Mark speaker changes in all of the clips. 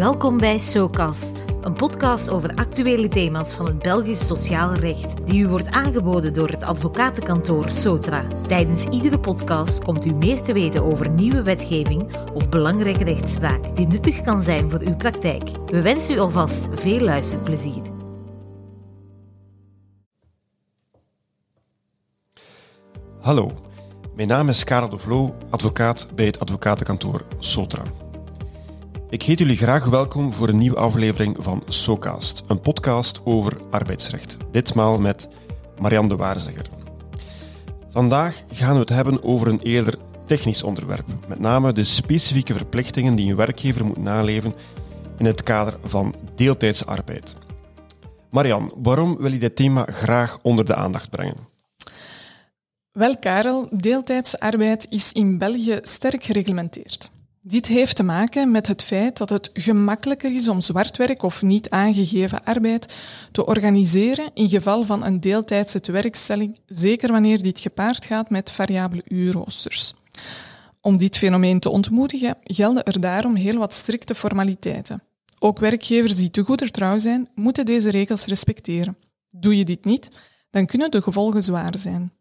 Speaker 1: Welkom bij SoCast, een podcast over actuele thema's van het Belgisch sociaal recht, die u wordt aangeboden door het advocatenkantoor Sotra. Tijdens iedere podcast komt u meer te weten over nieuwe wetgeving of belangrijke rechtspraak die nuttig kan zijn voor uw praktijk. We wensen u alvast veel luisterplezier.
Speaker 2: Hallo, mijn naam is Karel de Vloo, advocaat bij het advocatenkantoor Sotra. Ik heet jullie graag welkom voor een nieuwe aflevering van SoCast, een podcast over arbeidsrecht. Ditmaal met Marianne de Waarzegger. Vandaag gaan we het hebben over een eerder technisch onderwerp, met name de specifieke verplichtingen die een werkgever moet naleven in het kader van deeltijdse arbeid. Marianne, waarom wil je dit thema graag onder de aandacht brengen?
Speaker 3: Wel, Karel, deeltijdse arbeid is in België sterk gereglementeerd. Dit heeft te maken met het feit dat het gemakkelijker is om zwartwerk of niet aangegeven arbeid te organiseren in geval van een deeltijdse tewerkstelling, zeker wanneer dit gepaard gaat met variabele uurroosters. Om dit fenomeen te ontmoedigen gelden er daarom heel wat strikte formaliteiten. Ook werkgevers die te goeder trouw zijn, moeten deze regels respecteren. Doe je dit niet, dan kunnen de gevolgen zwaar zijn.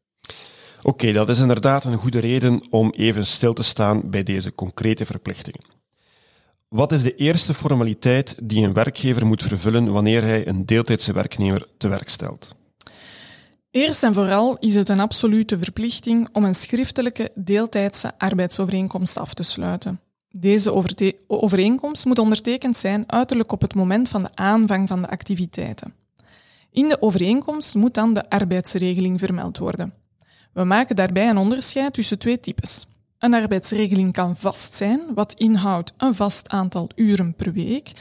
Speaker 2: Oké, dat is inderdaad een goede reden om even stil te staan bij deze concrete verplichtingen. Wat is de eerste formaliteit die een werkgever moet vervullen wanneer hij een deeltijdse werknemer te werk stelt?
Speaker 3: Eerst en vooral is het een absolute verplichting om een schriftelijke deeltijdse arbeidsovereenkomst af te sluiten. Deze overeenkomst moet ondertekend zijn uiterlijk op het moment van de aanvang van de activiteiten. In de overeenkomst moet dan de arbeidsregeling vermeld worden. We maken daarbij een onderscheid tussen twee types. Een arbeidsregeling kan vast zijn, wat inhoudt een vast aantal uren per week.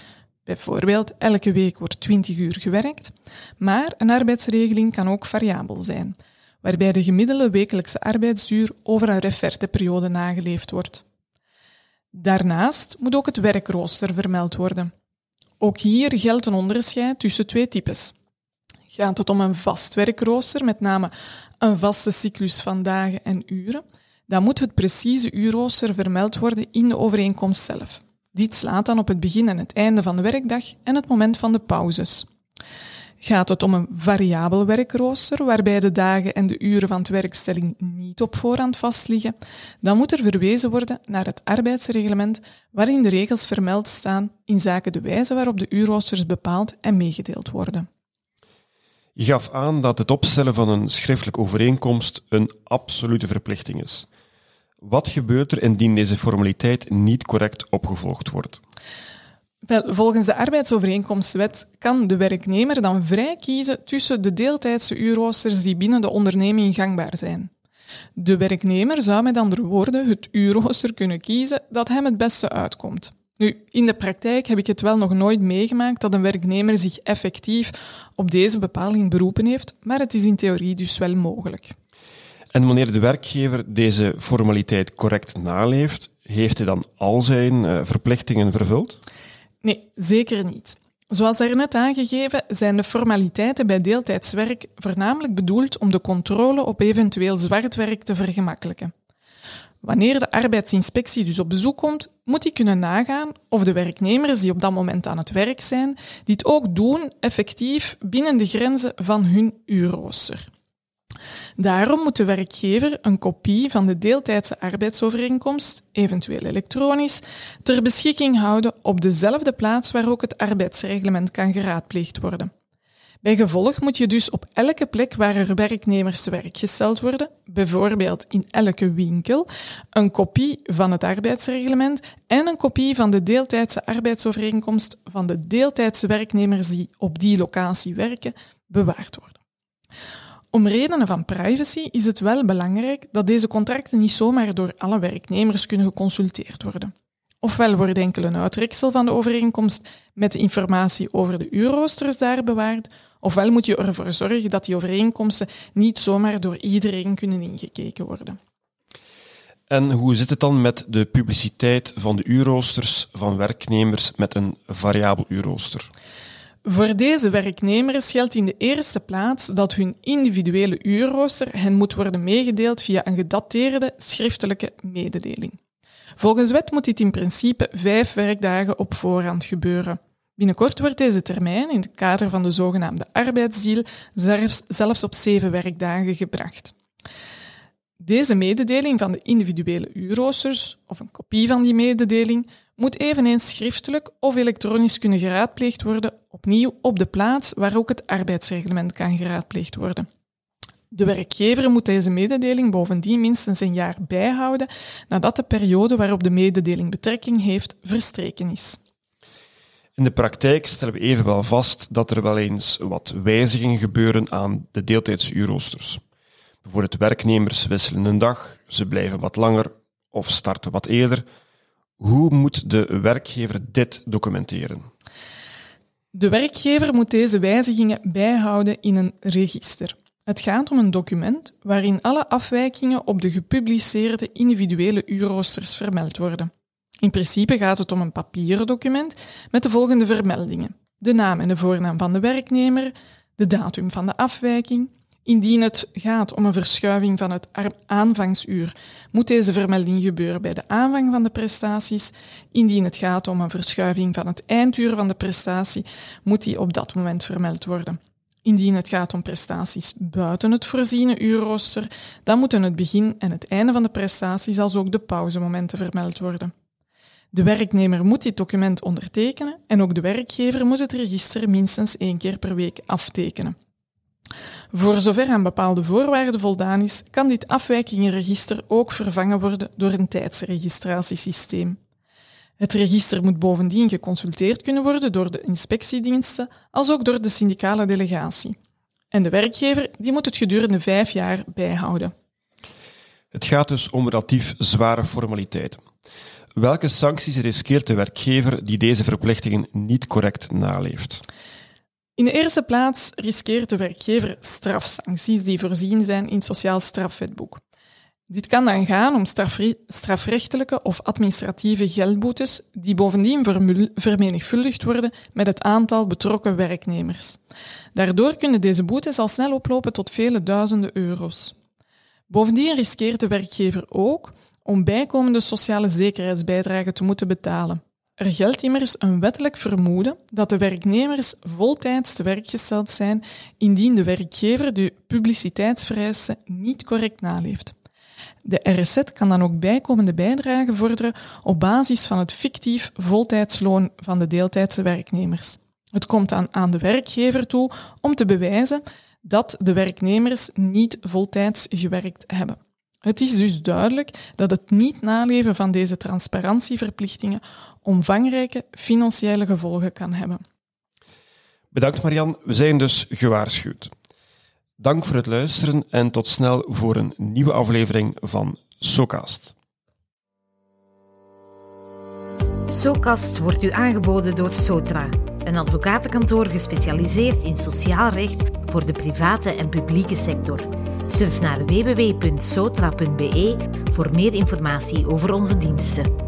Speaker 3: Bijvoorbeeld, elke week wordt 20 uur gewerkt. Maar een arbeidsregeling kan ook variabel zijn, waarbij de gemiddelde wekelijkse arbeidsduur over een referteperiode nageleefd wordt. Daarnaast moet ook het werkrooster vermeld worden. Ook hier geldt een onderscheid tussen twee types. Gaat het om een vast werkrooster, met name een vaste cyclus van dagen en uren, dan moet het precieze uurrooster vermeld worden in de overeenkomst zelf. Dit slaat dan op het begin en het einde van de werkdag en het moment van de pauzes. Gaat het om een variabel werkrooster, waarbij de dagen en de uren van de werkstelling niet op voorhand vastliggen, dan moet er verwezen worden naar het arbeidsreglement waarin de regels vermeld staan in zaken de wijze waarop de uurroosters bepaald en meegedeeld worden.
Speaker 2: Je gaf aan dat het opstellen van een schriftelijke overeenkomst een absolute verplichting is. Wat gebeurt er indien deze formaliteit niet correct opgevolgd wordt?
Speaker 3: Wel, volgens de arbeidsovereenkomstwet kan de werknemer dan vrij kiezen tussen de deeltijdse uurroosters die binnen de onderneming gangbaar zijn. De werknemer zou met andere woorden het uurrooster kunnen kiezen dat hem het beste uitkomt. Nu, in de praktijk heb ik het wel nog nooit meegemaakt dat een werknemer zich effectief op deze bepaling beroepen heeft, maar het is in theorie dus wel mogelijk.
Speaker 2: En wanneer de werkgever deze formaliteit correct naleeft, heeft hij dan al zijn uh, verplichtingen vervuld?
Speaker 3: Nee, zeker niet. Zoals daarnet aangegeven zijn de formaliteiten bij deeltijdswerk voornamelijk bedoeld om de controle op eventueel zwart werk te vergemakkelijken. Wanneer de arbeidsinspectie dus op bezoek komt, moet die kunnen nagaan of de werknemers die op dat moment aan het werk zijn, dit ook doen effectief binnen de grenzen van hun uurrooster. Daarom moet de werkgever een kopie van de deeltijdse arbeidsovereenkomst, eventueel elektronisch, ter beschikking houden op dezelfde plaats waar ook het arbeidsreglement kan geraadpleegd worden. Bij gevolg moet je dus op elke plek waar er werknemers te werk gesteld worden, bijvoorbeeld in elke winkel, een kopie van het arbeidsreglement en een kopie van de deeltijdse arbeidsovereenkomst van de deeltijdse werknemers die op die locatie werken, bewaard worden. Om redenen van privacy is het wel belangrijk dat deze contracten niet zomaar door alle werknemers kunnen geconsulteerd worden. Ofwel wordt enkel een uitreksel van de overeenkomst met de informatie over de uurroosters daar bewaard, ofwel moet je ervoor zorgen dat die overeenkomsten niet zomaar door iedereen kunnen ingekeken worden.
Speaker 2: En hoe zit het dan met de publiciteit van de uurroosters van werknemers met een variabel uurrooster?
Speaker 3: Voor deze werknemers geldt in de eerste plaats dat hun individuele uurrooster hen moet worden meegedeeld via een gedateerde schriftelijke mededeling. Volgens wet moet dit in principe vijf werkdagen op voorhand gebeuren. Binnenkort wordt deze termijn in het kader van de zogenaamde arbeidsdeal zelfs, zelfs op zeven werkdagen gebracht. Deze mededeling van de individuele uurroosters, of een kopie van die mededeling, moet eveneens schriftelijk of elektronisch kunnen geraadpleegd worden, opnieuw op de plaats waar ook het arbeidsreglement kan geraadpleegd worden. De werkgever moet deze mededeling bovendien minstens een jaar bijhouden nadat de periode waarop de mededeling betrekking heeft verstreken is.
Speaker 2: In de praktijk stellen we evenwel vast dat er wel eens wat wijzigingen gebeuren aan de deeltijdsuurroosters. Bijvoorbeeld werknemers wisselen een dag, ze blijven wat langer of starten wat eerder. Hoe moet de werkgever dit documenteren?
Speaker 3: De werkgever moet deze wijzigingen bijhouden in een register. Het gaat om een document waarin alle afwijkingen op de gepubliceerde individuele uurroosters vermeld worden. In principe gaat het om een papieren document met de volgende vermeldingen. De naam en de voornaam van de werknemer, de datum van de afwijking. Indien het gaat om een verschuiving van het aanvangsuur, moet deze vermelding gebeuren bij de aanvang van de prestaties. Indien het gaat om een verschuiving van het einduur van de prestatie, moet die op dat moment vermeld worden. Indien het gaat om prestaties buiten het voorziene uurrooster, dan moeten het begin en het einde van de prestaties als ook de pauzemomenten vermeld worden. De werknemer moet dit document ondertekenen en ook de werkgever moet het register minstens één keer per week aftekenen. Voor zover aan bepaalde voorwaarden voldaan is, kan dit afwijkingenregister ook vervangen worden door een tijdsregistratiesysteem. Het register moet bovendien geconsulteerd kunnen worden door de inspectiediensten, als ook door de syndicale delegatie. En de werkgever die moet het gedurende vijf jaar bijhouden.
Speaker 2: Het gaat dus om relatief zware formaliteiten. Welke sancties riskeert de werkgever die deze verplichtingen niet correct naleeft?
Speaker 3: In de eerste plaats riskeert de werkgever strafsancties die voorzien zijn in het Sociaal Strafwetboek. Dit kan dan gaan om strafrechtelijke of administratieve geldboetes die bovendien vermenigvuldigd worden met het aantal betrokken werknemers. Daardoor kunnen deze boetes al snel oplopen tot vele duizenden euro's. Bovendien riskeert de werkgever ook om bijkomende sociale zekerheidsbijdragen te moeten betalen. Er geldt immers een wettelijk vermoeden dat de werknemers voltijds te werk gesteld zijn indien de werkgever de publiciteitsvereisten niet correct naleeft. De RSZ kan dan ook bijkomende bijdragen vorderen op basis van het fictief voltijdsloon van de deeltijdse werknemers. Het komt dan aan de werkgever toe om te bewijzen dat de werknemers niet voltijds gewerkt hebben. Het is dus duidelijk dat het niet naleven van deze transparantieverplichtingen omvangrijke financiële gevolgen kan hebben.
Speaker 2: Bedankt Marian, we zijn dus gewaarschuwd. Dank voor het luisteren en tot snel voor een nieuwe aflevering van SoCast.
Speaker 1: SoCast wordt u aangeboden door Sotra, een advocatenkantoor gespecialiseerd in sociaal recht voor de private en publieke sector. Surf naar www.sotra.be voor meer informatie over onze diensten.